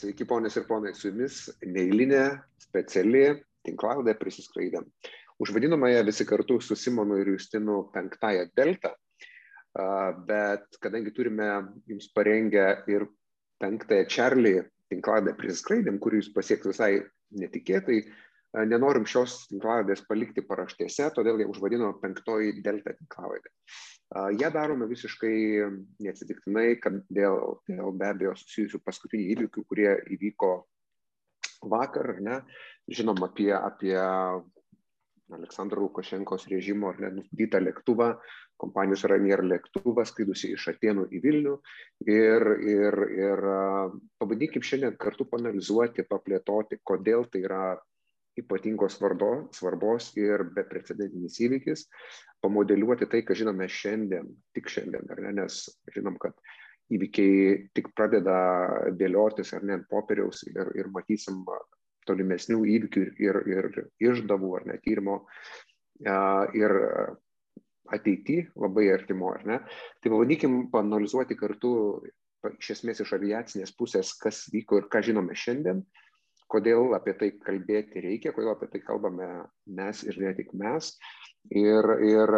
Sveiki, ponės ir ponai, su jumis neįlinė, speciali tinklaladė prisiskraidėm. Užvadinome ją visi kartu su Simonu ir Justinu penktąją deltą, bet kadangi turime jums parengę ir penktąją Čarlį tinklaladę prisiskraidėm, kurį jūs pasieks visai netikėtai, nenorim šios tinklalodės palikti paraštėse, todėl ją užvadino penktoji delta tinklaladė. Ją darome visiškai neatsitiktinai, kad dėl, dėl be abejo susijusių paskutinių įvykių, kurie įvyko vakar, ne, žinom apie, apie Aleksandro Lukašenkos režimo ar nenusdytą lėktuvą, kompanijos Ranier lėktuvą, skaidusi iš Atenų į Vilnių. Ir, ir, ir pabandykim šiandien kartu panalizuoti, paplėtoti, kodėl tai yra ypatingos svarbo, svarbos ir beprecedentinis įvykis, pamodeliuoti tai, ką žinome šiandien, tik šiandien, ar ne, nes žinom, kad įvykiai tik pradeda dėliotis ar ne ant popieriaus ir, ir matysim tolimesnių įvykių ir, ir, ir išdavų ar net tyrimo ir ateity labai artimo, ar ne. Tai pabandykim panalizuoti kartu iš esmės iš aviacinės pusės, kas vyko ir ką žinome šiandien kodėl apie tai kalbėti reikia, kodėl apie tai kalbame mes ir ne tik mes. Ir, ir,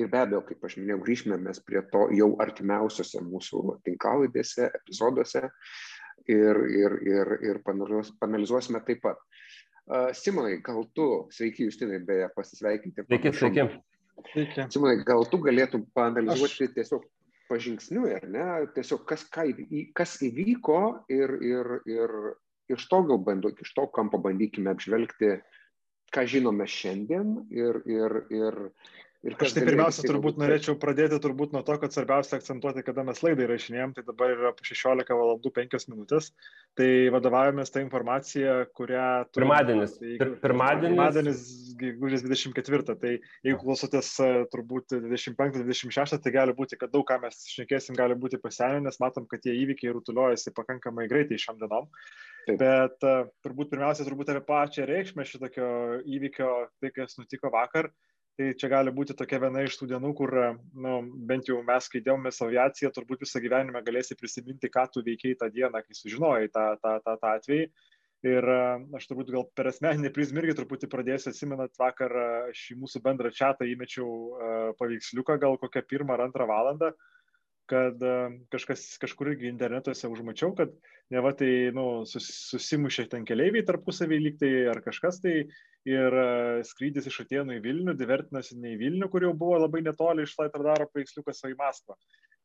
ir be abejo, kaip aš minėjau, grįžime mes prie to jau artimiausiose mūsų tinklalaidėse, epizoduose ir, ir, ir, ir panalizuosime taip pat. Simonai, gal tu, sveiki Justinai, beje, pasisveikinti. Sveiki, sveiki. Simonai, gal tu galėtum panalizuoti aš... tiesiog pažingsniui, ar ne, tiesiog kas, ką, kas įvyko ir, ir, ir iš to gal bandu, iš to kampo bandykime apžvelgti, ką žinome šiandien ir, ir, ir, Aš tai pirmiausia turbūt norėčiau pradėti turbūt nuo to, kad svarbiausia akcentuoti, kada mes laidą įrašinėjom, tai dabar yra 16 valandų 5 minutės. Tai vadovavomės tą informaciją, kurią... Pirmadienis. Tai, pirmadienis. Pirmadienis, gegužės 24. Tai jeigu klausotės turbūt 25-26, tai gali būti, kad daug ką mes šnekėsim, gali būti pasenę, nes matom, kad tie įvykiai rutuliuojasi pakankamai greitai šiam dienom. Taip. Bet uh, turbūt pirmiausia, turbūt apie pačią reikšmę šitokio įvykio, tai kas nutiko vakar. Tai čia gali būti tokia viena iš tų dienų, kur, nu, bent jau mes, kai dėjomės aviaciją, turbūt visą gyvenimą galėsi prisiminti, ką tu veikiai tą dieną, kai sužinojai tą, tą, tą, tą atvejį. Ir aš turbūt gal per asmeninį prizmę irgi truputį pradėsiu, atsimenat, vakar aš į mūsų bendrą čatą įmečiau paveiksliuką gal kokią pirmą ar antrą valandą, kad kažkas kažkur irgi internetuose užmačiau, kad ne va tai nu, sus, susimušė ten keliaiviai tarpusavį lygtai ar kažkas tai ir skrydis iš Atenų į Vilnių, divertinasi ne į Vilnių, kur jau buvo labai netoli iš Laitardaro paveiksliukas, o į Maskvą.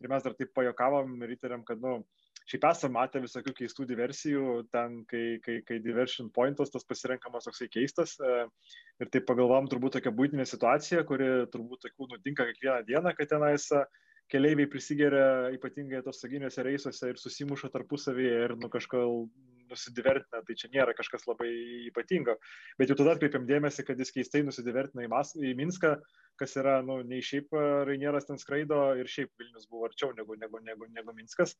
Ir mes dar taip pajokavom ir įtarėm, kad, nu, šiaip esame matę visokių keistų diversijų, ten, kai, kai, kai diversion pointas tas pasirenkamas toksai keistas. Ir taip pagalvom turbūt tokia būtinė situacija, kuri turbūt tokių nutinka kiekvieną dieną, kad tenais keleiviai prisigeria ypatingai tos saginiuose reisuose ir susimuša tarpusavyje ir nu kažko nusidivertina, tai čia nėra kažkas labai ypatingo. Bet jau tada atkreipiam dėmesį, kad jis keistai nusidivertina į, Mas, į Minską, kas yra, nu, nei šiaip Rainieras ten skraido ir šiaip Vilnius buvo arčiau negu, negu, negu, negu Minskas.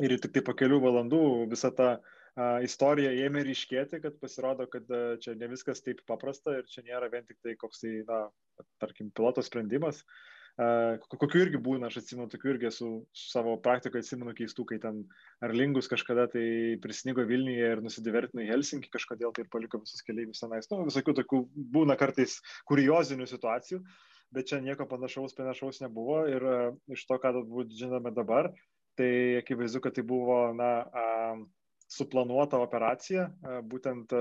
Ir tik tai po kelių valandų visa ta a, istorija ėmė ryškėti, kad pasirodo, kad a, čia ne viskas taip paprasta ir čia nėra vien tik tai koks tai, na, tarkim, piloto sprendimas, kokiu irgi būna, aš atsimenu, tokių irgi esu savo praktikoje atsimenu keistų, kai ten ar lingus kažkada tai prisnigo Vilniuje ir nusidivertino į Helsinkį kažkodėl tai ir paliko visus keliaivius tenais. Nu, visokių tokių būna kartais kuriozinių situacijų, bet čia nieko panašaus, panašaus nebuvo ir iš to, ką galbūt žinome dabar, tai akivaizdu, kad tai buvo, na, suplanuota operacija, būtent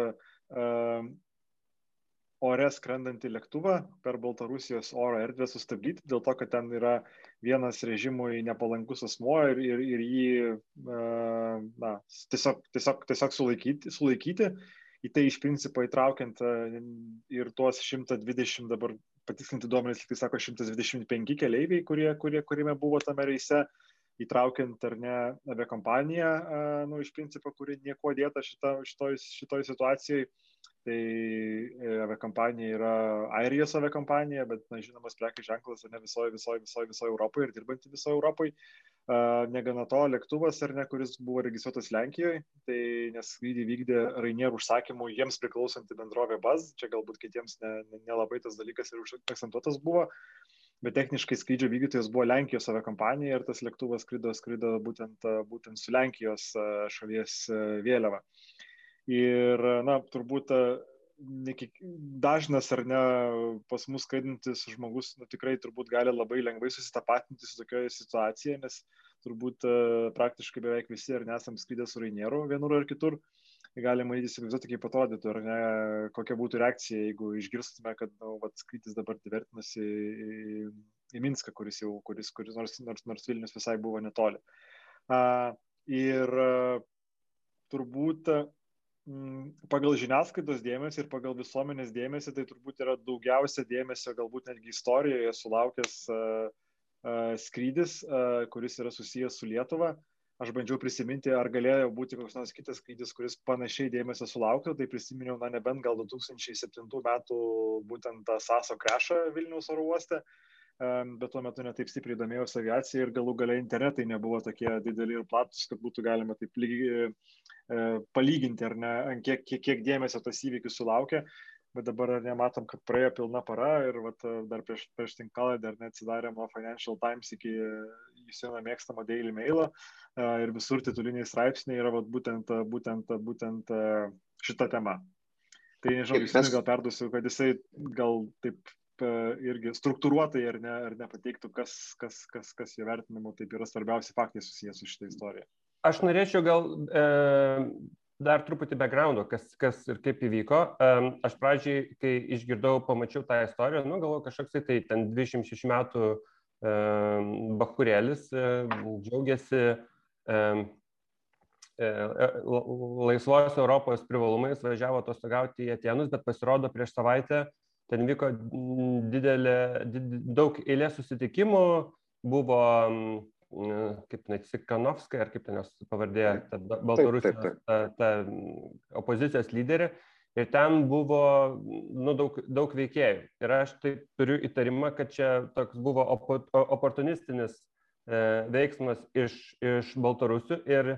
ore skrendantį lėktuvą per Baltarusijos oro erdvę sustabdyti, dėl to, kad ten yra vienas režimui nepalankus asmuo ir, ir, ir jį na, tiesiog, tiesiog, tiesiog sulaikyti, sulaikyti. Į tai iš principo įtraukiant ir tuos 120 dabar patikslinti duomenys, tai sako 125 keleiviai, kurie, kurie, kuriame buvo tame reise, įtraukiant ar ne aviakompaniją, nu, iš principo, kuri nieko dėta šitoj, šitoj situacijai Tai e, aviakompanija yra Airijos aviakompanija, bet, na, žinomas prekių ženklas ne visoje, visoje, visoje, visoje Europoje ir dirbanti visoje Europoje. Uh, negana to, lėktuvas ar ne, kuris buvo registruotas Lenkijoje, tai nes skrydį vykdė Rainier užsakymų jiems priklausanti bendrovė Baz, čia galbūt kitiems nelabai ne, ne tas dalykas ir akcentuotas buvo. bet techniškai skrydžio vykdytojas buvo Lenkijos aviakompanija ir tas lėktuvas skrido, skrido būtent, būtent su Lenkijos šalies vėliava. Ir, na, turbūt dažnas ar ne pas mus skraidintis žmogus nu, tikrai turbūt gali labai lengvai susitapatinti su tokioje situacijoje, nes turbūt praktiškai beveik visi ar nesam skrydę su Rainieru vienur ar kitur. Galima įsivaizduoti, kaip atrodytų, ar ne, kokia būtų reakcija, jeigu išgirstume, kad nu, vat, skrydis dabar divertinasi į, į Minską, kuris jau, kuris, kuris nors, nors, nors Vilnius visai buvo netoli. Uh, ir uh, turbūt Mm, pagal žiniasklaidos dėmesį ir pagal visuomenės dėmesį, tai turbūt yra daugiausia dėmesio, galbūt netgi istorijoje sulaukęs uh, uh, skrydis, uh, kuris yra susijęs su Lietuva. Aš bandžiau prisiminti, ar galėjo būti koks nors kitas skrydis, kuris panašiai dėmesio sulauktų, tai prisiminiau, na, nebent gal 2007 metų būtent tą Saso krešą Vilniaus oro uoste, bet tuo metu netaip stipriai domėjausi aviacija ir galų galiai internetai nebuvo tokie dideli ir platus, kad būtų galima taip lygiai E, palyginti, ar ne, kiek, kiek, kiek dėmesio tas įvykis sulaukė, bet dabar nematom, kad praėjo pilna para ir vat, dar prieš, prieš tinkalą dar neatsidarėm nuo Financial Times iki jūsų mėgstamo Daily Mailo e, ir visur tituliniai straipsniai yra vat, būtent, būtent, būtent e, šita tema. Tai nežinau, jūs gal perduosiu, kad jisai gal taip irgi struktūruotai ar ne, ar nepateiktų, kas, kas, kas, kas jo vertinimu taip yra svarbiausi faktai susijęs su šitą istoriją. Aš norėčiau gal e, dar truputį backgroundo, kas, kas ir kaip įvyko. E, aš pradžiai, kai išgirdau, pamačiau tą istoriją, nu galvoju kažkoks tai, tai ten 26 metų e, bahurėlis e, džiaugiasi e, e, laisvos Europos privalumais, važiavo atostogauti į Atenus, bet pasirodo prieš savaitę ten vyko didelė, did, daug eilės susitikimų, buvo kaip net Sikanovska, ar kaip ten jos pavardė, ta Baltarusijos taip, taip, taip. Ta, ta opozicijos lyderė. Ir ten buvo nu, daug, daug veikėjų. Ir aš tai turiu įtarimą, kad čia toks buvo opo, oportunistinis e, veiksmas iš, iš Baltarusių. Ir e,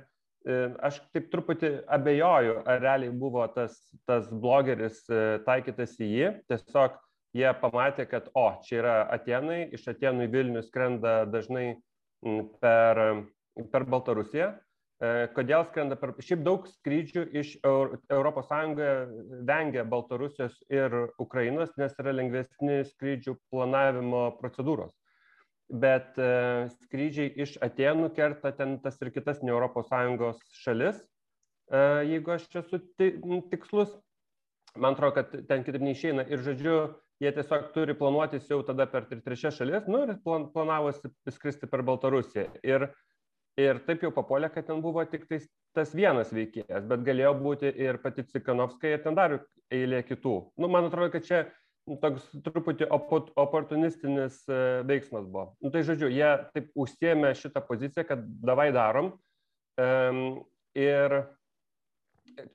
aš taip truputį abejoju, ar realiai buvo tas, tas blogeris e, taikytas į jį. Tiesiog jie pamatė, kad, o, čia yra Atenai, iš Atenų į Vilnių skrenda dažnai per, per Baltarusiją. E, kodėl skrenda per... Šiaip daug skrydžių iš ES vengia Baltarusijos ir Ukrainos, nes yra lengvesni skrydžių planavimo procedūros. Bet e, skrydžiai iš Atenų kerta ten tas ir kitas ne ES šalis, e, jeigu aš čia esu tikslus. Man atrodo, kad ten kitaip neišeina. Ir žodžiu, jie tiesiog turi planuotis jau tada per trečias šalis, nu ir plan, planavosi skristi per Baltarusiją. Ir, ir taip jau papolė, kad ten buvo tik tais, tas vienas veikėjas, bet galėjo būti ir pati Cikanovska ir ten dar eilė kitų. Nu, man atrodo, kad čia toks truputį oportunistinis e, veiksmas buvo. Nu, tai žodžiu, jie taip užsiemė šitą poziciją, kad davai darom. Ir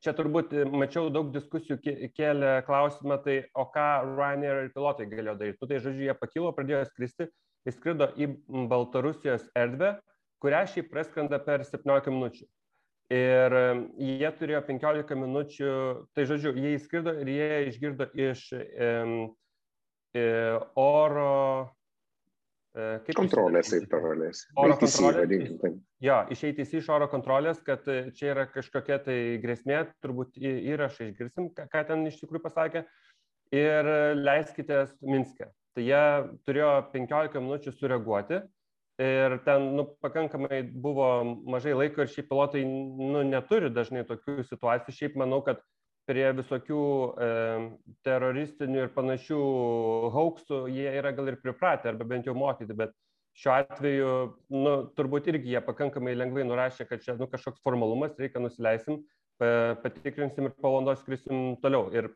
čia turbūt e, mačiau daug diskusijų kėlė klausimą, tai o ką Ryanair ir pilotai galėjo daryti. Nu, tai žodžiu, jie pakilo, pradėjo skristi, įskrido į Baltarusijos erdvę, kurią šiaip praskrenda per 17 minučių. Ir jie turėjo 15 minučių, tai žodžiu, jie įskrido ir jie išgirdo iš um, oro E, kaip kontrolės ir parolės. Oro kontrolės. Jo, išeiti iš oro kontrolės, kad e, čia yra kažkokia tai grėsmė, turbūt įrašą išgirsim, ką, ką ten iš tikrųjų pasakė. Ir leiskite Minske. Tai jie turėjo 15 minučių sureaguoti ir ten nu, pakankamai buvo mažai laiko ir šiaip pilotai nu, neturi dažnai tokių situacijų. Šiaip manau, kad prie visokių e, teroristinių ir panašių hauksų jie yra gal ir pripratę arba bent jau mokyti, bet šiuo atveju, nu, turbūt irgi jie pakankamai lengvai nurašė, kad čia nu, kažkoks formalumas, reikia nusileisim, patikrinsim ir po valandos skrisim toliau. Ir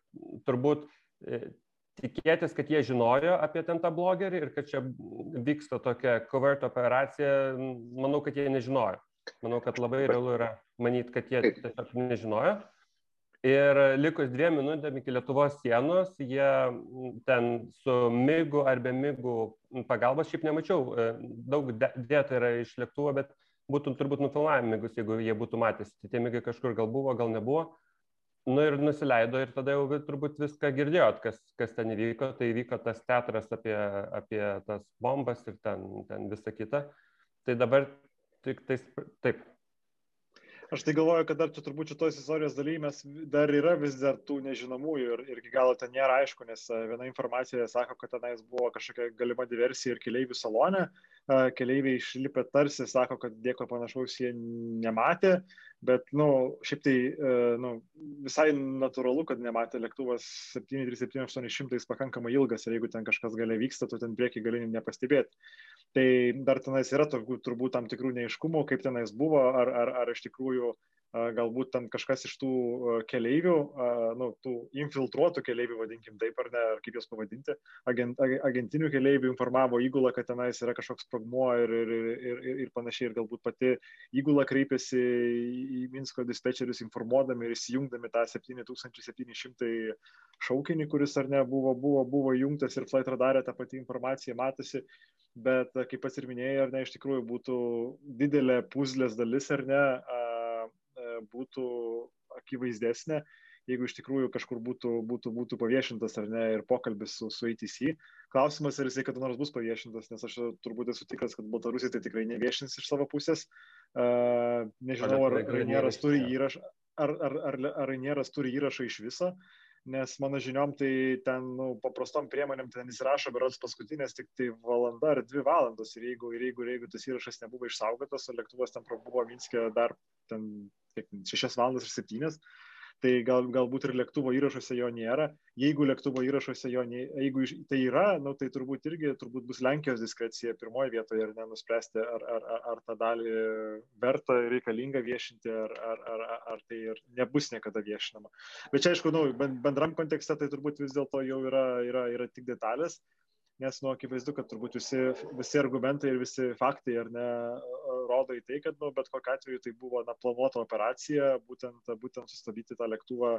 turbūt e, tikėtis, kad jie žinojo apie ten tą blogerį ir kad čia vyksta tokia covert operacija, manau, kad jie nežinojo. Manau, kad labai realu yra manyti, kad jie tiesiog nežinojo. Ir likus dviem minutėm iki Lietuvos sienos, jie ten su mygu ar be mygu pagalbos, šiaip nemačiau, e, daug dėta yra iš lėktuvo, bet būtų turbūt nufilmavę mygus, jeigu jie būtų matęs. Tai tie mygai kažkur gal buvo, gal nebuvo. Nu ir nusileido ir tada jau turbūt viską girdėjot, kas, kas ten įvyko. Tai įvyko tas teatras apie, apie tas bombas ir ten, ten visą kitą. Tai dabar tik tais, taip, Aš tai galvoju, kad dar čia turbūt šitos istorijos dalyje mes dar yra vis dar tų nežinomųjų ir, ir iki galo ten nėra aišku, nes e, viena informacija sako, kad tenais buvo kažkokia galima diversija ir keliaivių salone, e, keliaiviai išlipę tarsi sako, kad nieko panašaus jie nematė, bet, na, nu, šiaip tai, nu, visai natūralu, kad nematė lėktuvas 737-800 pakankamai ilgas ir jeigu ten kažkas galia vyksta, tu ten prieki gali nepastebėti. Tai dar tenais yra tokių turbūt tam tikrų neiškumų, kaip tenais buvo, ar, ar, ar iš tikrųjų uh, galbūt ten kažkas iš tų keleivių, nu, tų infiltruotų keleivių, vadinkim taip ar ne, ar kaip juos pavadinti, agent, agentinių keleivių informavo įgulą, kad tenais yra kažkoks sprogmuo ir, ir, ir, ir, ir panašiai, ir galbūt pati įgula kreipėsi į Minsko dispečerius informuodami ir įsijungdami tą 7700 šaukinį, kuris ar ne buvo, buvo, buvo jungtas ir flight radarė tą patį informaciją matosi, bet kaip pats ir minėjai, ar ne, iš tikrųjų būtų didelė puzlės dalis ar ne, būtų akivaizdesnė, jeigu iš tikrųjų kažkur būtų, būtų, būtų paviešintas ar ne ir pokalbis su, su ATC. Klausimas, ar jisai kada nors bus paviešintas, nes aš turbūt esu tikras, kad Baltarusija tai tikrai neviešins iš savo pusės. Uh, nežinau, ar Rainieras turi įrašą, ar, ar, ar, ar Rainieras turi įrašą iš viso. Nes mano žiniom, tai ten nu, paprastom priemonėm ten įsirašo, berods paskutinės tik tai valanda ar dvi valandos. Ir jeigu, ir jeigu, ir jeigu tas įrašas nebuvo išsaugotas, o lėktuvas ten prabuvo Minskė dar ten kiek, 6 valandas ir 7, tai gal, galbūt ir lėktuvo įrašuose jo nėra. Jeigu lėktuvo įrašuose jo nėra, jeigu tai yra, nu, tai turbūt irgi turbūt bus Lenkijos diskrecija pirmoje vietoje ir nenuspręsti, ar, ar, ar, ar tą dalį verta reikalinga viešinti, ar, ar, ar, ar tai ir nebus niekada viešinama. Bet čia, aišku, nu, bendram kontekste tai turbūt vis dėlto jau yra, yra, yra tik detalės nes, nu, akivaizdu, kad turbūt visi, visi argumentai ir visi faktai, ar ne, rodo į tai, kad, nu, bet kokiu atveju tai buvo, na, planuota operacija, būtent, būtent sustabdyti tą lėktuvą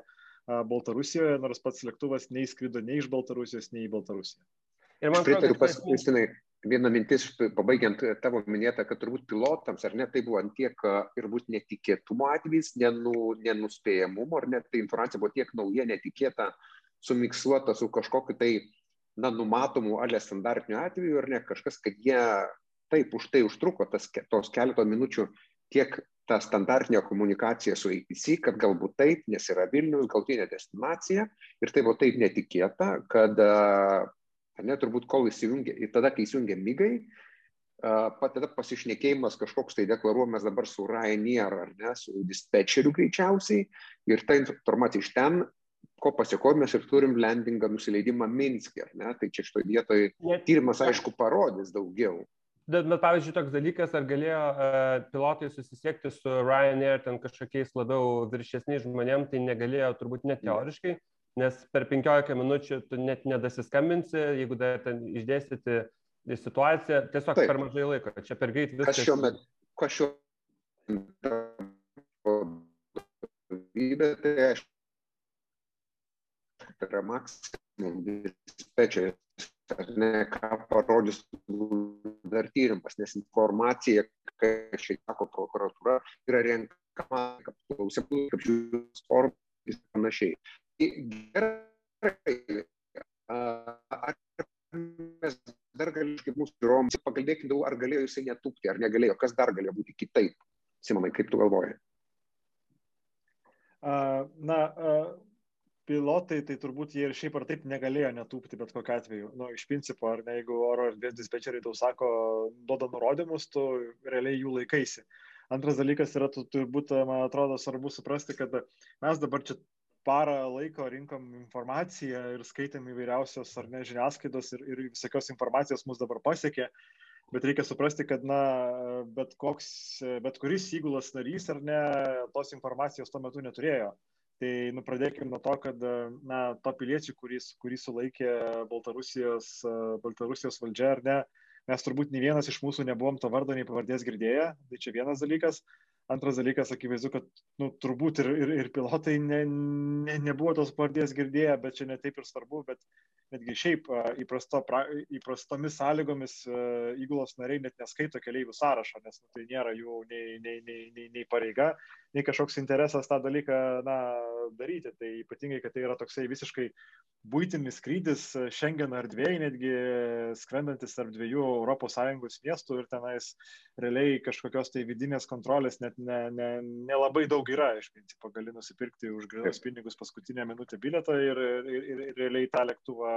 Baltarusijoje, nors pats lėktuvas neįskrido nei iš Baltarusijos, nei į Baltarusiją. Ir man atrodo, pas Kristinai, viena mintis, pabaigiant tavo minėtą, kad turbūt pilotams, ar ne, tai buvo antiek ir būt netikėtumo atvejs, nenu, nenuspėjamumo, ar net tai informacija buvo tiek nauja, netikėta, sumiksuota su kažkokiu tai na, numatomų alė standartinių atvejų ar ne kažkas, kad jie taip už tai užtruko tas, tos keleto minučių tiek ta standartinė komunikacija su APC, kad galbūt taip, nes yra Vilnius galtinė destinacija ir tai buvo taip netikėta, kad, ne, turbūt kol įsijungia, ir tada, kai įsijungia mygai, tada pasišnekėjimas kažkoks tai deklaruojamas dabar su Ryanair ar ne, su dispečeriu greičiausiai ir ta informacija iš ten ko pasiekoje mes ir turim landingą nusileidimą Minske. Ne? Tai čia šitoje vietoje tyrimas, aišku, parodys daugiau. Bet, bet pavyzdžiui, toks dalykas, ar galėjo uh, pilotai susisiekti su Ryanair ten kažkokiais labiau viršesniais žmonėm, tai negalėjo turbūt net teoriškai, nes per 15 minučių tu net nedasiskambinsi, jeigu dar ten išdėstyti situaciją, tiesiog Taip. per mažai laiko, čia per greit viskas. Kas šiuo metu, kas šiuo metu, tai aš yra maksimum dispečeris, ar ne, ką parodys dar tyrimas, nes informacija, kai šiai sako prokuratūra, yra renkama kaip klausimų, kaip žiūrės formų ir panašiai. Gerai, ar mes dar galime, kaip mūsų žiūrovams, pakalbėkime daugiau, ar galėjo jisai netūpti, ar negalėjo, kas dar galėjo būti kitaip. Simonai, kaip tu galvoji? Na, pilotai, tai turbūt jie ir šiaip ar taip negalėjo netūpti bet kokiu atveju. Nu, iš principo, ar ne, jeigu oro erdvės dispečeriai tau sako, duoda nurodymus, tu realiai jų laikaisi. Antras dalykas yra, tu turbūt, man atrodo, svarbu suprasti, kad mes dabar čia parą laiko rinkom informaciją ir skaitėm įvairiausios ar ne žiniasklaidos ir, ir visokios informacijos mus dabar pasiekė. Bet reikia suprasti, kad, na, bet koks, bet kuris įgulas narys ar ne, tos informacijos tuo metu neturėjo. Tai nu, pradėkime nuo to, kad na, to piliečių, kurį, kurį sulaikė Baltarusijos, Baltarusijos valdžia ar ne, mes turbūt nei vienas iš mūsų nebuvom to vardo nei pavardės girdėję. Tai čia vienas dalykas. Antras dalykas, akivaizdu, kad nu, turbūt ir, ir, ir pilotai ne, ne, nebuvo tos pavardės girdėję, bet čia netaip ir svarbu, bet netgi šiaip įprasto, pra, įprastomis sąlygomis įgulos nariai net neskaito keliaivių sąrašo, nes nu, tai nėra jų nei, nei, nei, nei, nei pareiga, nei kažkoks interesas tą dalyką na, daryti. Tai ypatingai, kad tai yra toksai visiškai būtinis skrydis Schengen erdvėjai, netgi skrendantis tarp dviejų ES miestų ir tenais realiai kažkokios tai vidinės kontrolės net nelabai ne, ne, ne daug yra. Iš principo gali nusipirkti už grinus pinigus paskutinę minutę bilietą ir, ir, ir, ir realiai tą lėktuvą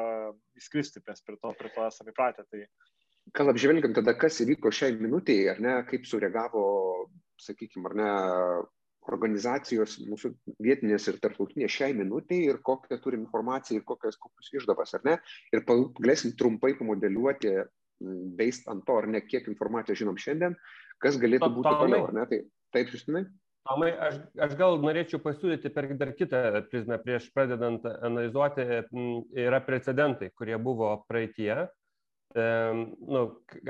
įskristi, mes prie to, prie to esame įpratę. Tai... Gal apžvelgiant tada, kas įvyko šiai minutiai, ar ne, kaip sureagavo, sakykime, ar ne, organizacijos mūsų vietinės ir tarptautinės šiai minutiai ir kokią turim informaciją ir kokias, kokius išdavas, ar ne. Ir galėsim trumpai pamodeliuoti, based ant to, ar ne, kiek informacijos žinom šiandien, kas galėtų būti toliau, ar ne. Tai, taip, Justinai? Tomai, aš, aš gal norėčiau pasiūlyti per dar kitą prizmę prieš pradedant analizuoti, yra precedentai, kurie buvo praeitie. E, nu,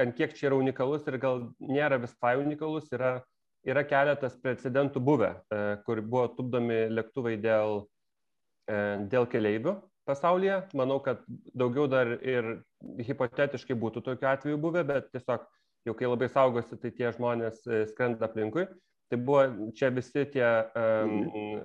ant kiek čia yra unikalus ir gal nėra visai unikalus, yra yra keletas precedentų buvę, e, kur buvo tupdomi lėktuvai dėl, e, dėl keleivių pasaulyje. Manau, kad daugiau dar ir hipotetiškai būtų tokiu atveju buvę, bet tiesiog jau kai labai saugosi, tai tie žmonės e, skrenda aplinkui. Tai buvo čia visi tie um,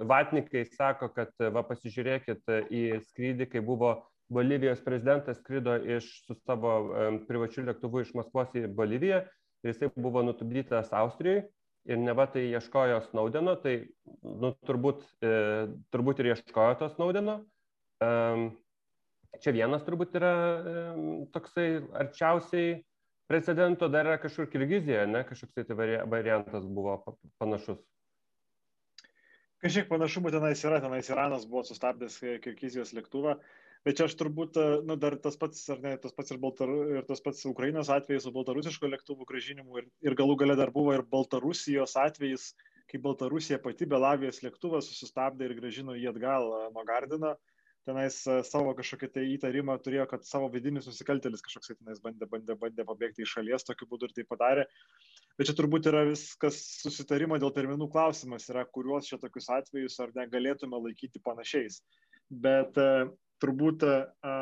vatnikai sako, kad va pasižiūrėkit į skrydį, kai buvo Bolivijos prezidentas skrido iš, su savo um, privačiu lėktuvu iš Maskvos į Boliviją ir jisai buvo nutupdytas Austrijoje ir neva tai ieškojo Snaudeno, tai nu, turbūt, e, turbūt ir ieškojo to Snaudeno. E, čia vienas turbūt yra e, toksai arčiausiai precedento, dar yra kažkur Kirgizijoje, ne, kažkoks tai variantas buvo panašus. Kažkiek panašumų tenais yra, tenais Iranas buvo sustabdęs Kirgizijos lėktuvą. Bet čia aš turbūt, e, nu, dar tas pats, ar ne, tas pats ir, Baltar, ir tas pats Ukrainos atvejis su baltarusiško lėktuvų gražinimu ir, ir galų gale dar buvo ir Baltarusijos atvejis, kai Baltarusija pati Belavijos lėktuvą susistabdė ir gražino jį atgal e, nuo Gardino. Tenais e, savo kažkokį tai įtarimą turėjo, kad savo vidinis nusikaltelis kažkoks tenais bandė, bandė, bandė pabėgti iš šalies, tokiu būdu ir tai padarė. Bet čia turbūt yra viskas susitarimo dėl terminų klausimas, yra kuriuos čia tokius atvejus ar negalėtume laikyti panašiais. Bet turbūt a,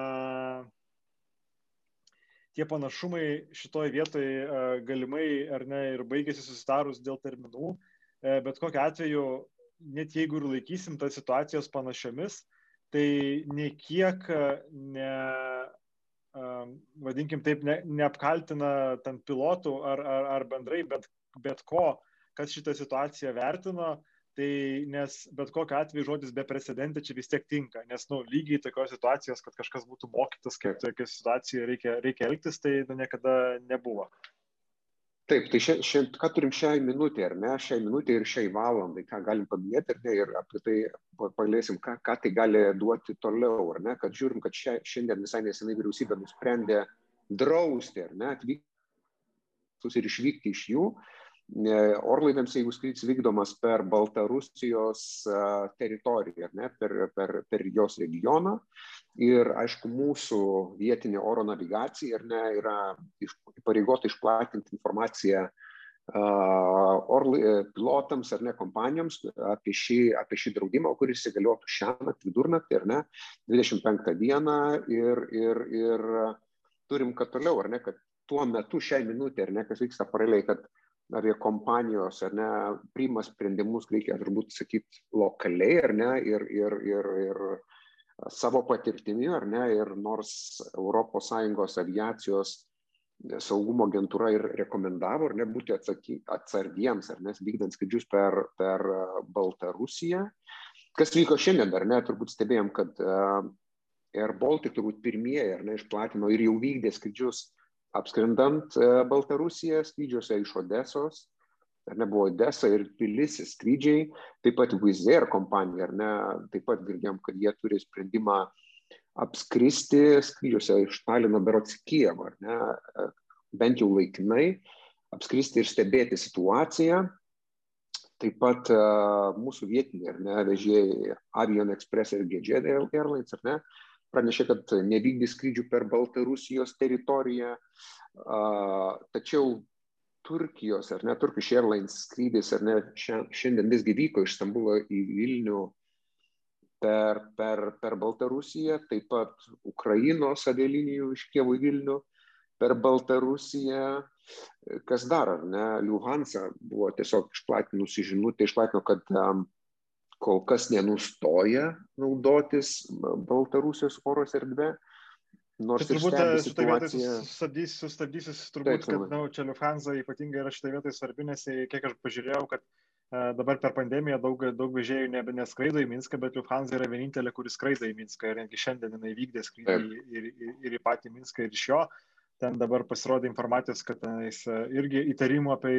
tie panašumai šitoje vietoje galimai ar ne ir baigėsi susitarus dėl terminų, e, bet kokiu atveju, net jeigu ir laikysim tas situacijos panašiomis, tai nei kiek ne, vadinkim taip, ne, neapkaltina ten pilotų ar, ar, ar bendrai bet, bet ko, kas šitą situaciją vertino, tai nes bet kokiu atveju žodis beprecedentė čia vis tiek tinka, nes, nu, lygiai tokios situacijos, kad kažkas būtų mokytas, kaip tokia situacija reikia, reikia elgtis, tai nu, niekada nebuvo. Taip, tai šia, šia, ką turim šiai minutė, ar ne, šiai minutė ir šiai valandai, ką galim paminėti, ar ne, ir apie tai palėsim, ką, ką tai gali duoti toliau, ar ne, kad žiūrim, kad šia, šiandien visai nesenai vyriausybė nusprendė drausti, ar ne, atvykti ir išvykti iš jų, orlaiviams, jeigu skrydis vykdomas per Baltarusijos teritoriją, ne, per, per, per jos regioną. Ir aišku, mūsų vietinė oro navigacija ne, yra įpareigota išplatinti informaciją orlai, pilotams ar ne kompanijoms apie šį, apie šį draudimą, kuris įsigaliotų šią naktį, vidurnaktį, ar ne, 25 dieną ir, ir, ir turim, kad toliau, ar ne, kad tuo metu šiai minutė, ar ne, kas vyksta paraleliai, kad aviakompanijos ar ne priima sprendimus, reikia turbūt sakyti, lokaliai ar ne, ir, ir, ir, ir savo patirtimi ar ne, ir nors ES aviacijos saugumo agentūra ir rekomendavo, ar ne, būti atsaky, atsargiems, ar nes vykdant skrydžius per, per Baltarusiją. Kas vyko šiandien, ar ne, turbūt stebėjom, kad Air Baltic turbūt pirmieji, ar ne, išplatino ir jau vykdė skrydžius apskrendant e, Baltarusiją skrydžiuose iš Odesos, ar ne buvo Odesa ir Tbilisis skrydžiai, taip pat Wizz Air kompanija, ar ne, taip pat girdėjom, kad jie turi sprendimą apskristi skrydžiuose iš Talino berots Kijevo, ar ne, e, bent jau laikinai, apskristi ir stebėti situaciją. Taip pat uh, mūsų vietiniai, ar ne, vežėjai Avion Express ir GJ Airlines, ar ne, uh, pranešė, kad nevykdys skrydžių per Baltarusijos teritoriją. Tačiau Turkijos, ar ne, Turkish Airlines skrydis, ar ne, šiandien visgi vyko iš Stambulo į Vilnių per, per, per Baltarusiją, taip pat Ukrainos avialinijų iš Kievų į Vilnių per Baltarusiją. Kas dar, ar ne? Luhansa buvo tiesiog išplatinusi žinutę, išplatino, kad um, kol kas nenustoja naudotis Baltarusijos oros erdvė. Nors turbūt šitą vietą sustabdysiu, sustabdysiu turbūt, taip, kad nu, čia Lufthansa ypatingai yra šitą vietą svarbi, nes kiek aš pažiūrėjau, kad Dabar per pandemiją daug, daug vežėjų nebe neskraido į Minską, bet Lufthansa yra vienintelė, kuris skraido į Minską ir netgi šiandien jinai vykdė skrydį ir, ir, ir į patį Minską ir iš jo. Ten dabar pasirodė informacijos, kad tenais irgi įtarimų apie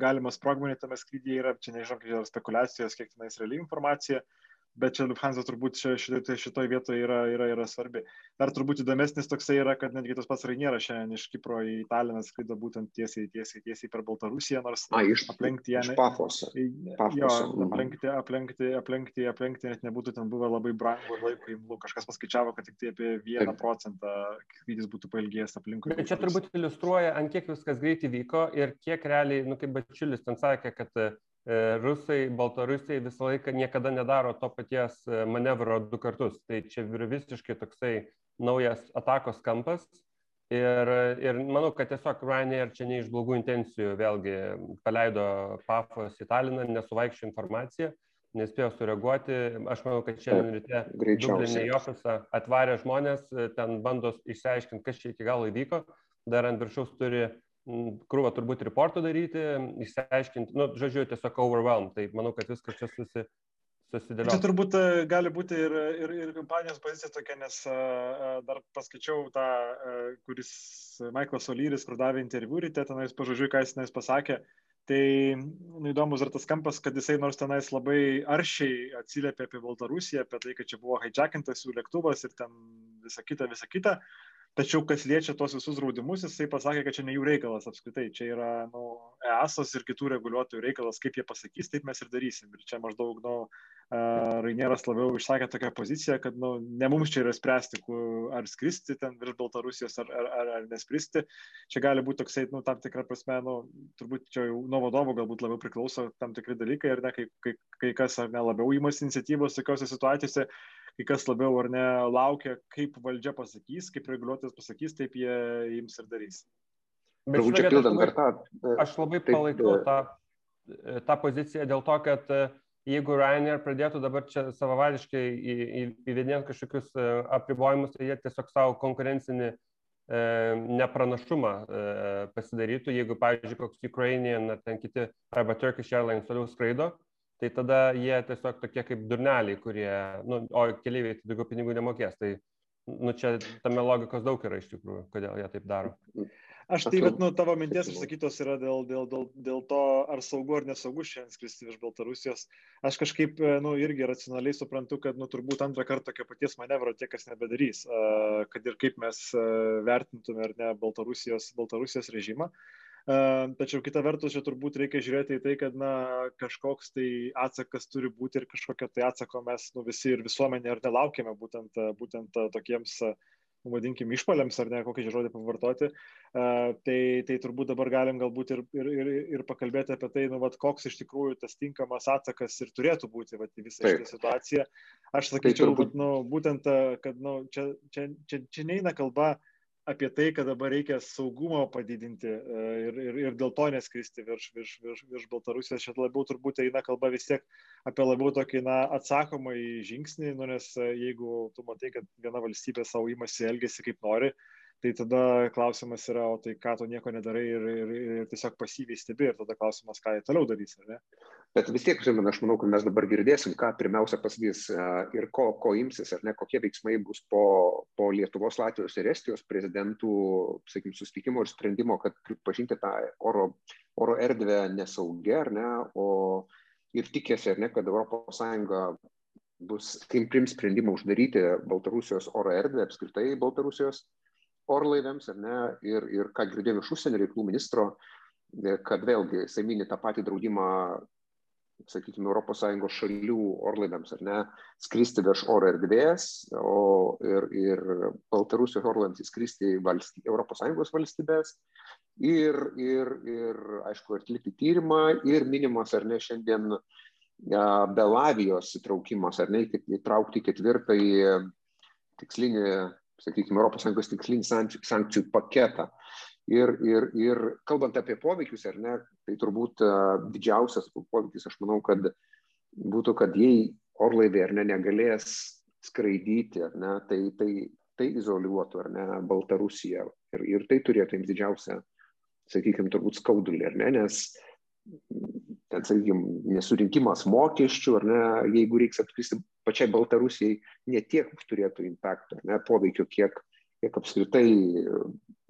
galimą sprogmenį tame skrydyje yra, čia nežinau, kiek yra spekulacijos, kiek tenais reali informacija. Uh, bet čia Lufthansa turbūt šitoje šitoj vietoje yra, yra, yra svarbi. Dar turbūt įdomesnis toksai yra, kad netgi tas pats Rainieras šiandien iš Kipro į Taliną skrido būtent tiesiai, tiesiai, tiesiai per Baltarusiją, nors A, iš, aplenkti ją. Iš Pafoso. Jo, aplenkti, aplenkti, aplenkti, aplenkti net nebūtų ten buvę labai brangu ir laiko įmlu. Kažkas paskaičiavo, kad tik tai apie vieną procentą skrydis būtų pailgėjęs aplinkui. Bet čia turbūt iliustruoja, ant kiek viskas greitai vyko ir kiek realiai, nu kaip Bačiulis ten sakė, kad rusai, baltarusiai visą laiką niekada nedaro to paties e, manevro du kartus. Tai čia yra visiškai toksai naujas atakos kampas. Ir, ir manau, kad tiesiog Ryanair čia ne iš blogų intencijų vėlgi paleido Pafos į Taliną, nesuvaikščio informaciją, nespėjo sureaguoti. Aš manau, kad šiandien ryte Dublinė į ofisą atvarė žmonės, ten bando išsiaiškinti, kas čia iki galo įvyko. Dar ant viršaus turi krūvą turbūt reportų daryti, išsiaiškinti, nu, žodžiu, tiesiog overwhelm, tai manau, kad viskas čia susi, susidėlioja. Čia turbūt e, gali būti ir, ir, ir kompanijos pozicija tokia, nes uh, dar paskaičiau tą, kuris Michaelas Olyris, kur davė interviu ryte, tenais pažodžiui, ką jis tenais pasakė. Tai nu, įdomus yra tas kampas, kad jisai nors tenais labai aršiai atsiliepė apie Baltarusiją, apie tai, kad čia buvo hijackintas jų lėktuvas ir ten visa kita, visa kita. Uh, Tačiau kas liečia tos visus draudimus, jisai pasakė, kad čia ne jų reikalas apskritai, čia yra nu, EASOS ir kitų reguliuotojų reikalas, kaip jie pasakys, taip mes ir darysim. Ir čia maždaug, nu, Rainieras labiau išsakė tokią poziciją, kad nu, ne mums čia yra spręsti, ar skristi ten virš Baltarusijos, ar, ar, ar, ar neskristi. Čia gali būti toksai, nu, tam tikrą prasme, nu, turbūt čia jau nuo vadovo galbūt labiau priklauso tam tikri dalykai, ar ne, kai, kai, kai kas ar ne labiau įmas iniciatyvos tokiuose situacijose kai kas labiau ar ne laukia, kaip valdžia pasakys, kaip reguliuotojas pasakys, taip jie jums ir darys. Bet čia pildant dar tą. Aš labai taip, palaikau tą, tą poziciją dėl to, kad e, jeigu Ryanair pradėtų dabar čia savavališkai įvedinėti kažkokius e, apribojimus, tai jie tiesiog savo konkurencinį e, nepranašumą pasidarytų, jeigu, pavyzdžiui, koks Ukrainian ar ten kiti arba Turkish Airlines toliau skraido, tai tada jie tiesiog tokie kaip durneliai, kurie, nu, o keliaiviai tai daugiau pinigų nemokės. Tai nu, čia tame logikos daug yra iš tikrųjų, kodėl jie taip daro. Aš tai, bet, nu, tavo minties išsakytos yra dėl, dėl, dėl, dėl to, ar saugu ar nesaugu šiandien skristi iš Baltarusijos. Aš kažkaip, nu, irgi racionaliai suprantu, kad, nu, turbūt antrą kartą tokio paties manevro tie, kas nebedarys, kad ir kaip mes vertintume ar ne Baltarusijos, Baltarusijos režimą. Uh, Tačiau kita vertus, čia turbūt reikia žiūrėti į tai, kad na, kažkoks tai atsakas turi būti ir kažkokio tai atsako mes nu, visi ir visuomenė ir nelaukime būtent, būtent tokiems, nu, vadinkim, išpaliams ar ne, kokį žodį pavartoti. Tai, tai turbūt dabar galim galbūt ir, ir, ir, ir pakalbėti apie tai, nu, vat, koks iš tikrųjų tas tinkamas atsakas ir turėtų būti vat, visą šitą situaciją. Aš sakyčiau, turbūt... kad nu, būtent, kad nu, čia, čia, čia, čia neina kalba apie tai, kad dabar reikia saugumą padidinti e, ir, ir, ir dėl to neskristi virš, virš, virš, virš Baltarusijos. Šit labiau turbūt eina kalba vis tiek apie labiau tokį na, atsakomą į žingsnį, nu, nes e, jeigu tu matai, kad viena valstybė savo įmasi elgesi kaip nori, tai tada klausimas yra, o tai ką tu nieko nedarai ir, ir, ir tiesiog pasyviai stebi ir tada klausimas, ką jie toliau darys, ar ne? Bet vis tiek, žinoma, aš manau, kad mes dabar girdėsim, ką pirmiausia pasakys ir ko, ko imsis, ar ne, kokie veiksmai bus po, po Lietuvos, Latvijos ir Estijos prezidentų, sakykime, susitikimo ir sprendimo, kad pripažinti tą oro, oro erdvę nesaugia, ar ne, o ir tikėsi, ar ne, kad ES bus, kaip prims sprendimą uždaryti Baltarusijos oro erdvę, apskritai Baltarusijos, orlaiviams, ar ne, ir, ir ką girdėjome iš užsienio reikalų ministro, kad vėlgi jisai mini tą patį draudimą, sakykime, ES šalių orlaiviams, ar ne, skristi virš oro erdvės, o ir, ir Baltarusijos orlaiviams įskristi į valsty, ES valstybės. Ir, ir, ir, aišku, atlikti tyrimą ir minimas, ar ne, šiandien Belavijos įtraukimas, ar ne, įtraukti ketvirtąjį tikslinį, sakykime, ES tikslinį sankcijų paketą. Ir, ir, ir kalbant apie poveikius, ar ne, tai turbūt didžiausias poveikis, aš manau, kad būtų, kad jei orlaiviai ar ne negalės skraidyti, ar ne, tai, tai, tai izoliuotų, ar ne, Baltarusiją. Ir, ir tai turėtų jiems didžiausią, sakykime, turbūt skaudulį, ar ne, nes ten, sakykime, nesurinkimas mokesčių, ar ne, jeigu reiks atkristi pačiai Baltarusijai, netiek turėtų impakto, ne, poveikio, kiek, kiek apskritai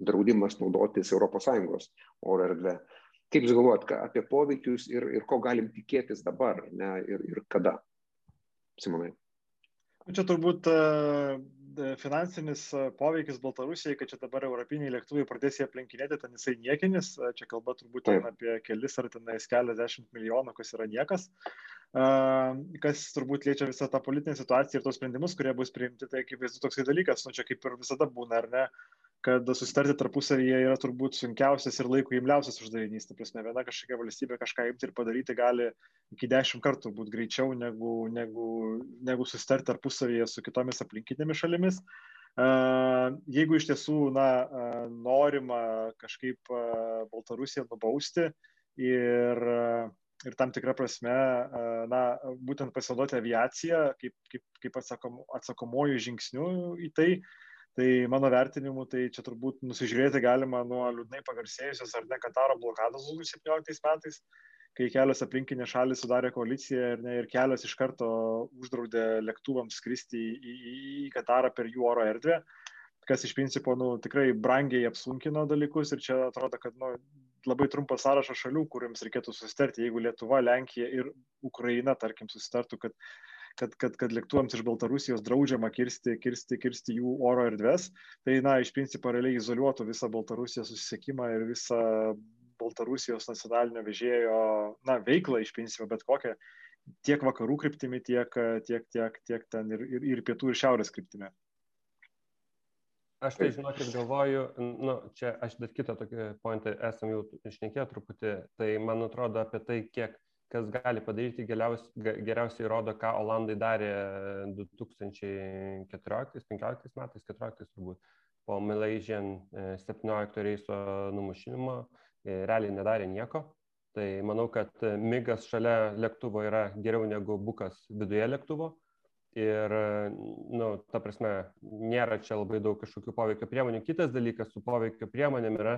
draudimas naudotis ES oro erdvė. Kaip Jūs galvojat apie poveikius ir, ir ko galim tikėtis dabar ne, ir, ir kada, Simonai? Čia turbūt finansinis poveikis Baltarusijai, kad čia dabar europiniai lėktuvai pradės jį aplinkinėti, ten jisai niekinis, čia kalba turbūt ten apie kelis ar tenais keliasdešimt milijonų, kas yra niekas, kas turbūt liečia visą tą politinę situaciją ir tos sprendimus, kurie bus priimti, tai akivaizdu toksai dalykas, nu čia kaip ir visada būna, ar ne, kad susitarti tarpusavyje yra turbūt sunkiausias ir laiko imliausias uždavinys. Ta prasme, viena kažkokia valstybė kažką imti ir padaryti gali iki dešimt kartų turbūt greičiau negu, negu, negu susitarti tarpusavyje su kitomis aplinkinėmis šalimis. Jeigu iš tiesų na, norima kažkaip Baltarusiją nubausti ir, ir tam tikrą prasme, na, būtent pasinaudoti aviaciją kaip, kaip, kaip atsakom, atsakomojų žingsnių į tai, tai mano vertinimu tai čia turbūt nusižiūrėti galima nuo liūdnai pagarsėjusios ar ne Kataro blokados 2017 metais, kai kelios aplinkinės šalis sudarė koaliciją ir, ne, ir kelios iš karto uždraudė lėktuvams skristi į, į, į Katarą per jų oro erdvę, kas iš principo nu, tikrai brangiai apsunkino dalykus ir čia atrodo, kad nu, labai trumpas sąrašas šalių, kuriams reikėtų susitarti, jeigu Lietuva, Lenkija ir Ukraina, tarkim, susitartų, kad kad, kad, kad lėktuvams iš Baltarusijos draudžiama kirsti, kirsti, kirsti jų oro erdves, tai, na, iš principo realiai izoliuotų visą Baltarusijos susisiekimą ir visą Baltarusijos nacionalinio vežėjo, na, veiklą iš principo, bet kokią, tiek vakarų kryptimi, tiek, tiek, tiek, tiek ten ir, ir, ir pietų ir šiaurės kryptimi. Aš tai žinokit galvoju, nu, čia aš dar kitą tokį pointą esam jau išnekėję truputį, tai man atrodo apie tai, kiek kas gali padaryti geriausiai, geriausiai rodo, ką Olandai darė 2014-2015 metais, 14 turbūt, po Malaysian 17 e, reiso numušinimo, e, realiai nedarė nieko. Tai manau, kad migas šalia lėktuvo yra geriau negu bukas viduje lėktuvo. Ir, nu, ta prasme, nėra čia labai daug kažkokių poveikio priemonių. Kitas dalykas su poveikio priemonėm yra,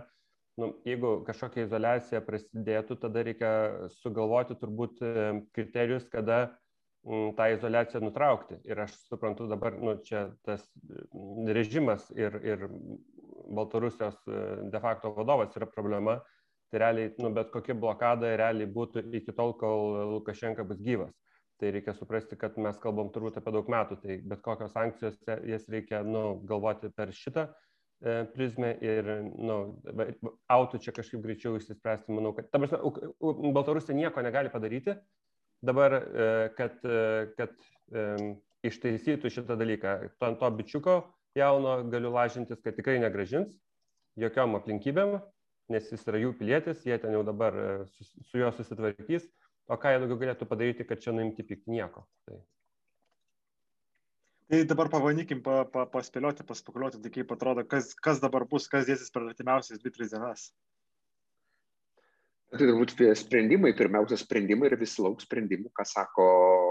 nu, jeigu kažkokia izolacija prasidėtų, tada reikia sugalvoti turbūt e, kriterijus, kada tą izolaciją nutraukti. Ir aš suprantu dabar, nu, čia tas režimas ir, ir Baltarusijos e, de facto vadovas yra problema. Tai realiai, nu, bet kokia blokada realiai būtų iki tol, kol Lukašenka bus gyvas. Tai reikia suprasti, kad mes kalbam turbūt apie daug metų, tai bet kokios sankcijos, jas reikia nu, galvoti per šitą E, prizmę ir nu, autų čia kažkaip greičiau išsispręsti. Manau, kad ta prasme, Baltarusija nieko negali padaryti dabar, e, kad, e, kad ištaisytų šitą dalyką. To ant to bičiuko jauno galiu lažintis, kad tikrai negražins jokiom aplinkybėm, nes jis yra jų pilietis, jie ten jau dabar su, su juo susitvarkys, o ką jie daugiau galėtų padaryti, kad čia nuimti pykti nieko. Tai. Tai dabar pabandykim pa, pa, paspėlioti, paspekuliuoti, tai kaip atrodo, kas, kas dabar bus, kas dėsis per artimiausias 2-3 dienas. Tai turbūt sprendimai, pirmiausia sprendimai ir visi lauks sprendimų, ką sako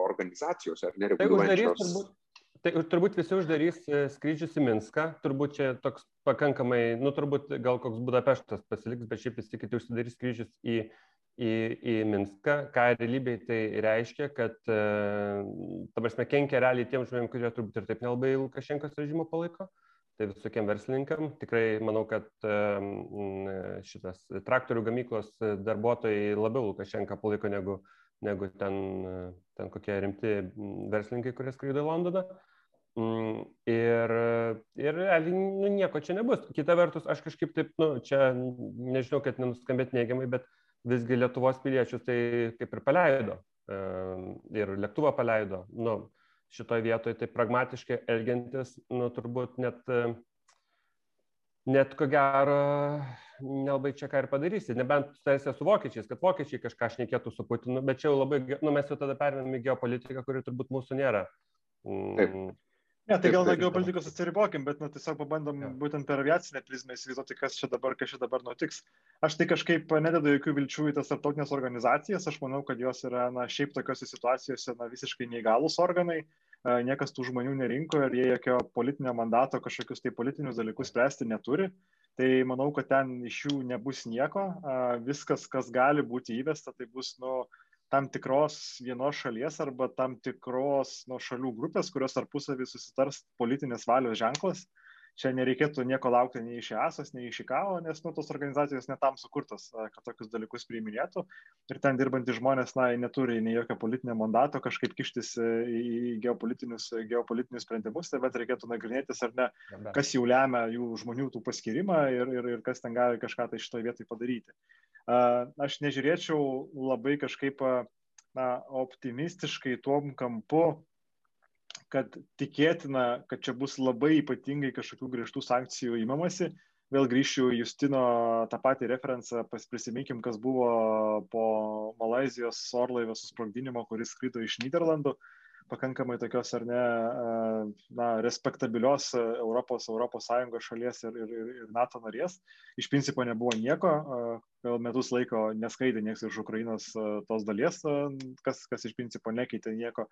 organizacijos ar nereguliuojančios. Tai, turbūt, tai turbūt visi uždarys e, skrydžius į Minską, turbūt čia toks pakankamai, nu turbūt gal koks Budapeštas pasiliks, bet šiaip vis tik kiti užsidarys skrydžius į į, į Minską, ką realybėje tai reiškia, kad, e, ta prasme, kenkia realiai tiem žmonėms, kurie turbūt ir taip nelabai Lukašenkos režimo palaiko. Tai visokiem verslininkam. Tikrai manau, kad e, šitas traktorių gamyklos darbuotojai labiau Lukašenką palaiko negu, negu ten, ten kokie rimti verslininkai, kurie skraido į Londoną. Ir, ir nu, nieko čia nebus. Kita vertus, aš kažkaip taip, nu, čia nežinau, kad nenuskambėt neigiamai, bet visgi Lietuvos piliečius tai kaip ir paleido. Ir lėktuvą paleido. Nu, šitoje vietoje tai pragmatiškai elgiantis, nu, turbūt net, net ko gero nelabai čia ką ir padarysi, nebent tarsi su vokiečiais, kad vokiečiai kažką šnekėtų su Putinu, bet čia jau labai, nu, mes jau tada perėmėm į geopolitiką, kuri turbūt mūsų nėra. Mm. Ne, tai gal nuo geopolitikos atsiribokim, bet nu, tiesiog pabandom ja. būtent per aviacinę prizmę įsivaizduoti, kas čia dabar, kas čia dabar nutiks. Aš tai kažkaip nededu jokių vilčių į tas tarptautinės organizacijas, aš manau, kad jos yra, na, šiaip tokiuose situacijose, na, visiškai neįgalus organai, niekas tų žmonių nerinko ir jie jokio politinio mandato kažkokius tai politinius dalykus spręsti neturi. Tai manau, kad ten iš jų nebus nieko. Viskas, kas gali būti įvesta, tai bus, nu, tam tikros vienos šalies arba tam tikros nu, šalių grupės, kurios tarpusavį susitars politinės valios ženklas. Čia nereikėtų nieko laukti nei iš ESAS, nei iš IKAO, nes nu, tos organizacijos netam sukurtos, kad tokius dalykus priiminėtų. Ir ten dirbantys žmonės, na, neturi nei jokio politinio mandato kažkaip kištis e, į geopolitinius, geopolitinius sprendimus, tai bet reikėtų nagrinėtis ar ne, kas jau lemia jų žmonių tų paskirimą ir, ir, ir kas ten gali kažką tai šitoje vietoje padaryti aš nežiūrėčiau labai kažkaip na, optimistiškai tuom kampu, kad tikėtina, kad čia bus labai ypatingai kažkokių griežtų sankcijų įmamasi. Vėl grįšiu į Justino tą patį referenciją, prisiminkim, kas buvo po Malazijos orlaivio susprogdinimo, kuris skrido iš Niderlandų. Pakankamai tokios ar ne, na, respektabilios Europos, Europos Sąjungos šalies ir, ir, ir NATO narės. Iš principo nebuvo nieko, gal metus laiko neskaidė nieks iš Ukrainos tos dalies, kas, kas iš principo nekeitė nieko.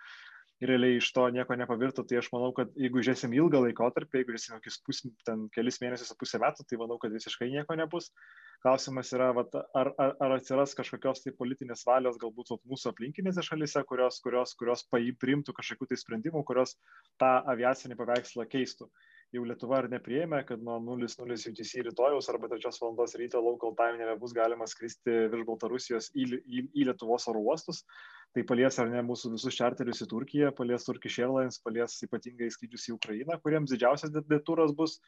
Realiai iš to nieko nepavirto, tai aš manau, kad jeigu žiūrėsim ilgą laikotarpį, jeigu žiūrėsim kokius pus, ten kelis mėnesius, pusę metų, tai manau, kad visiškai nieko nebus. Uh, klausimas yra, vat, ar, ar, ar atsiras kažkokios tai politinės valios galbūt vat, mūsų aplinkinėse šalise, kurios, kurios, kurios priimtų kažkokių tai sprendimų, kurios tą aviacinį paveikslą keistų. Jau Lietuva ar nepriėmė, kad nuo 00 UTC rytojaus arba 3 val. ryto local time nebebus galima skristi virš Baltarusijos į, į, į Lietuvos oro uostus. Tai palies ar ne mūsų visus čarterius į Turkiją, palies Turkish Airlines, palies ypatingai skrydžius į Ukrainą, kuriems didžiausias deturas bus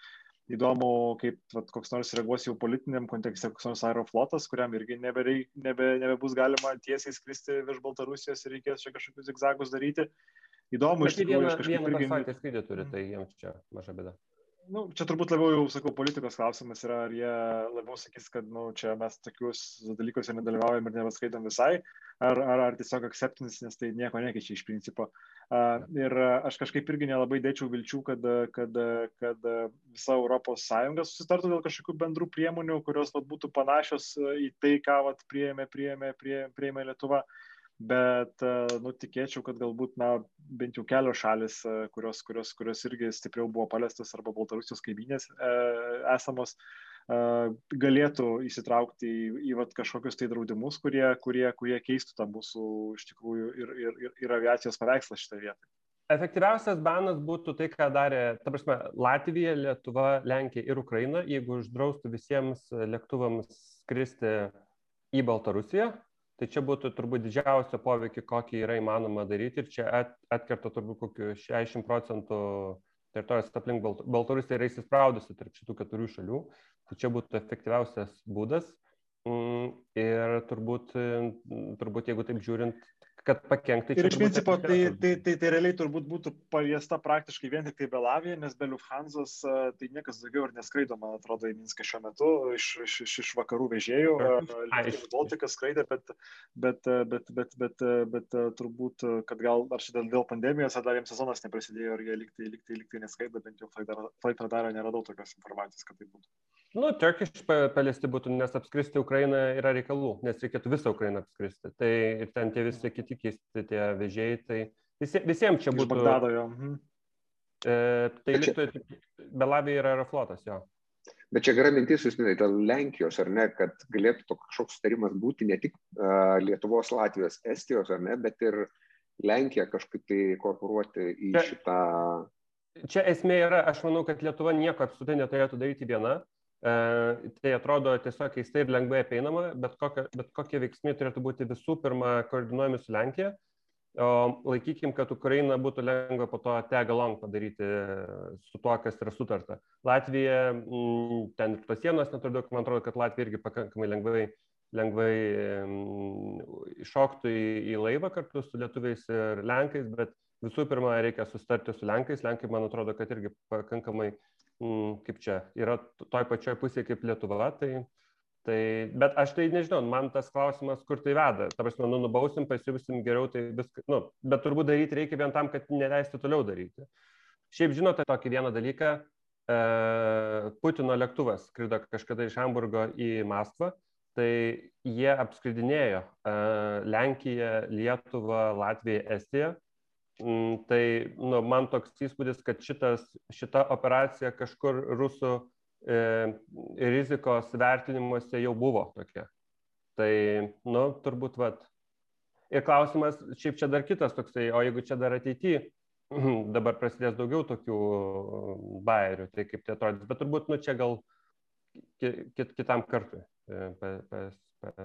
įdomu, kaip vat, koks nors reaguos jau politiniam kontekste, koks nors aeroflotas, kuriam irgi nebereik, nebe, nebebus galima tiesiai skristi virš Baltarusijos ir reikės čia kažkokius zigzagus daryti. Įdomu, iš tikrųjų, aš kažkaip irgi... Vieną skrydį turi, tai jiems čia maža bėda nu, čia turbūt labiau jau, sakau, politikos klausimas yra, ar jie labiau sakys, kad, nu, čia mes tokius dalykuose nedalyvaujam ir nebeskaidom visai, ar, ar, ar tiesiog acceptance, nes tai nieko nekeičia iš principo. Uh, ir aš kažkaip irgi nelabai dėčiau vilčių, kad, kad, kad visa Europos Sąjunga susitartų dėl kažkokių bendrų priemonių, kurios vat, būtų panašios į tai, ką vat, priėmė, priėmė, priėmė, priėmė Lietuva. Uh, bet nu, tikėčiau, kad galbūt na, bent jau kelios šalis, kurios, kurios, kurios irgi stipriau buvo paliestas arba Baltarusijos kaimynės e, esamos, e, galėtų įsitraukti į, į vat, kažkokius tai draudimus, kurie, kurie, kurie keistų tą mūsų iš tikrųjų ir, ir, ir, ir aviacijos paveikslą šitą vietą. Efektyviausias banas būtų tai, ką darė, ta prasme, Latvija, Lietuva, Lenkija ir Ukraina, jeigu uždraustų visiems lėktuvams skristi į Baltarusiją, tai čia būtų turbūt didžiausia poveikį, kokį yra įmanoma daryti ir čia at, atkerta turbūt kokiu 60 procentų teritorijos aplink Balt Baltarusija yra įsispraudusi tarp šitų keturių šalių, tai čia būtų efektyviausias būdas. Mm, ir turbūt, turbūt, jeigu taip žiūrint, kad pakenkti. Ir iš principo tai, tai, tai, tai realiai turbūt būtų paliesta praktiškai vien tik tai Belavija, nes be Lufthansa tai niekas daugiau ir neskraido, man atrodo, į Minską šiuo metu iš, iš, iš, iš vakarų vežėjų. Baltikas skraidė, bet, bet, bet, bet, bet, bet turbūt, kad gal ar šiandien dėl pandemijos, ar dar jiems sezonas neprasidėjo, ir jie liktai, liktai, liktai neskraido, bent jau Flight Radar neradau tokios informacijos, kad tai būtų. Nu, Turkish paliesti būtų, nes apskristi Ukrainą yra reikalų, nes reikėtų visą Ukrainą apskristi. Tai ir ten tie visi kiti keisti tie vežėjai, tai visi, visiems čia būtų. Bagdado jo. Mhm. E, tai liktų, Belavija yra aeroflotas jo. Bet čia gera mintis, jūs minėjote, dėl Lenkijos, ar ne, kad galėtų to kažkoks sutarimas būti ne tik uh, Lietuvos, Latvijos, Estijos, ar ne, bet ir Lenkija kažkaip tai korporuoti į čia, šitą. Čia esmė yra, aš manau, kad Lietuva nieko apskritai neturėtų daryti viena. E, tai atrodo tiesiog keistai ir lengvai apeinama, bet, kokie, bet kokie veiksmai turėtų būti visų pirma koordinuojami su Lenkija. O laikykim, kad Ukraina būtų lengva po to tegalong padaryti su tuo, kas yra sutarta. Latvija, m, ten ir tos sienos neturi daug, man atrodo, kad Latvija irgi pakankamai lengvai, lengvai iššoktų į, į laivą kartu su lietuviais ir lenkais, bet visų pirma reikia sustarti su lenkais. Lenkai, man atrodo, kad irgi pakankamai kaip čia, yra toj pačioj pusėje kaip Lietuva, tai Tai, bet aš tai nežinau, man tas klausimas, kur tai veda. Ta prasme, nu, nubausim, pasiūsim geriau, tai viską, nu, bet turbūt daryti reikia vien tam, kad neleisti toliau daryti. Šiaip žinote tokį vieną dalyką, e, Putino lėktuvas skrido kažkada iš Hamburgo į Maskvą, tai jie apskridinėjo e, Lenkiją, Lietuvą, Latviją, Estiją. Mm, tai nu, man toks įspūdis, kad šitas, šita operacija kažkur rusų e, rizikos vertinimuose jau buvo tokia. Tai, nu, turbūt, vat. Ir klausimas, šiaip čia dar kitas toksai, o jeigu čia dar ateityje dabar prasidės daugiau tokių bairių, tai kaip tai atrodys, bet turbūt, nu, čia gal kit, kitam kartui. E, pas, pas,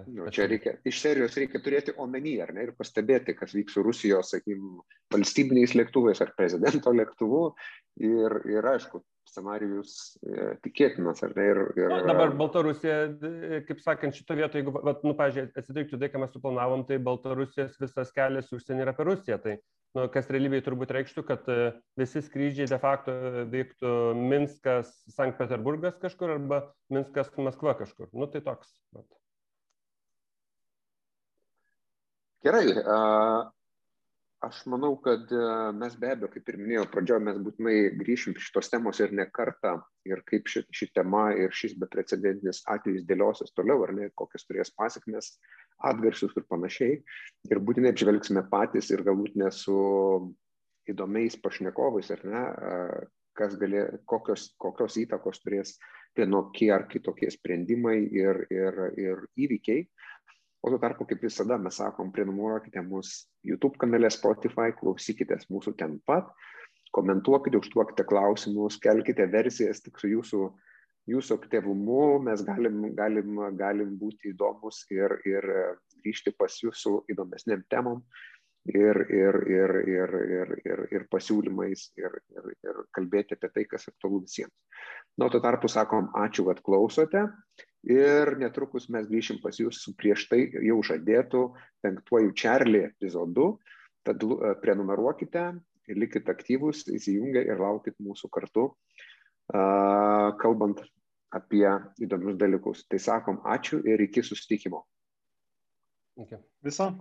Nu, čia reikia, iš serijos reikia turėti omeny, ar ne, ir pastebėti, kas vyks su Rusijos, sakykime, valstybiniais lėktuvais ar prezidento lėktuvu. Ir, ir aišku, scenarijus e, tikėtinas, ar ne? Ir, ir... Na, dabar Baltarusija, kaip sakant, šito vietoje, jeigu, vat, nu, pažiūrėjau, atsitiktų tai, ką mes suplanavom, tai Baltarusijos visas kelias užsienį yra per Rusiją. Tai, nu, kas realybėje turbūt reikštų, kad e, visi skrydžiai de facto vyktų Minskas, Sankt Peterburgas kažkur arba Minskas, Maskva kažkur. Nu, tai toks. Bet. Gerai, aš manau, kad mes be abejo, kaip ir minėjau, pradžioje mes būtinai grįšim prie šitos temos ir ne kartą, ir kaip ši, ši tema ir šis beprecedentinis atvejis dėliosios toliau, ar ne, kokias turės pasiekmes, atgarsius ir panašiai. Ir būtinai apžvelgsime patys ir galbūt ne su įdomiais pašnekovais, ar ne, kas gali, kokios, kokios įtakos turės vienokie ar kitokie sprendimai ir, ir, ir įvykiai. O tuo tarpu, kaip visada, mes sakom, prenumeruokite mūsų YouTube kanale Spotify, klausykitės mūsų ten pat, komentuokite, užduokite klausimus, kelkite versijas tik su jūsų, jūsų aktyvumu, mes galim, galim, galim būti įdomus ir, ir grįžti pas jūsų įdomesniam temom ir, ir, ir, ir, ir, ir, ir pasiūlymais ir, ir, ir kalbėti apie tai, kas aktualu visiems. Na, tuo tarpu sakom, ačiū, kad klausote ir netrukus mes grįšim pas jūs su prieš tai jau žadėtų penktuoju Čarlį epizodu. Tad e, prenumeruokite likit aktyvus, įsijungę ir laukit mūsų kartu, kalbant apie įdomius dalykus. Tai sakom ačiū ir iki susitikimo. Okay. Viso.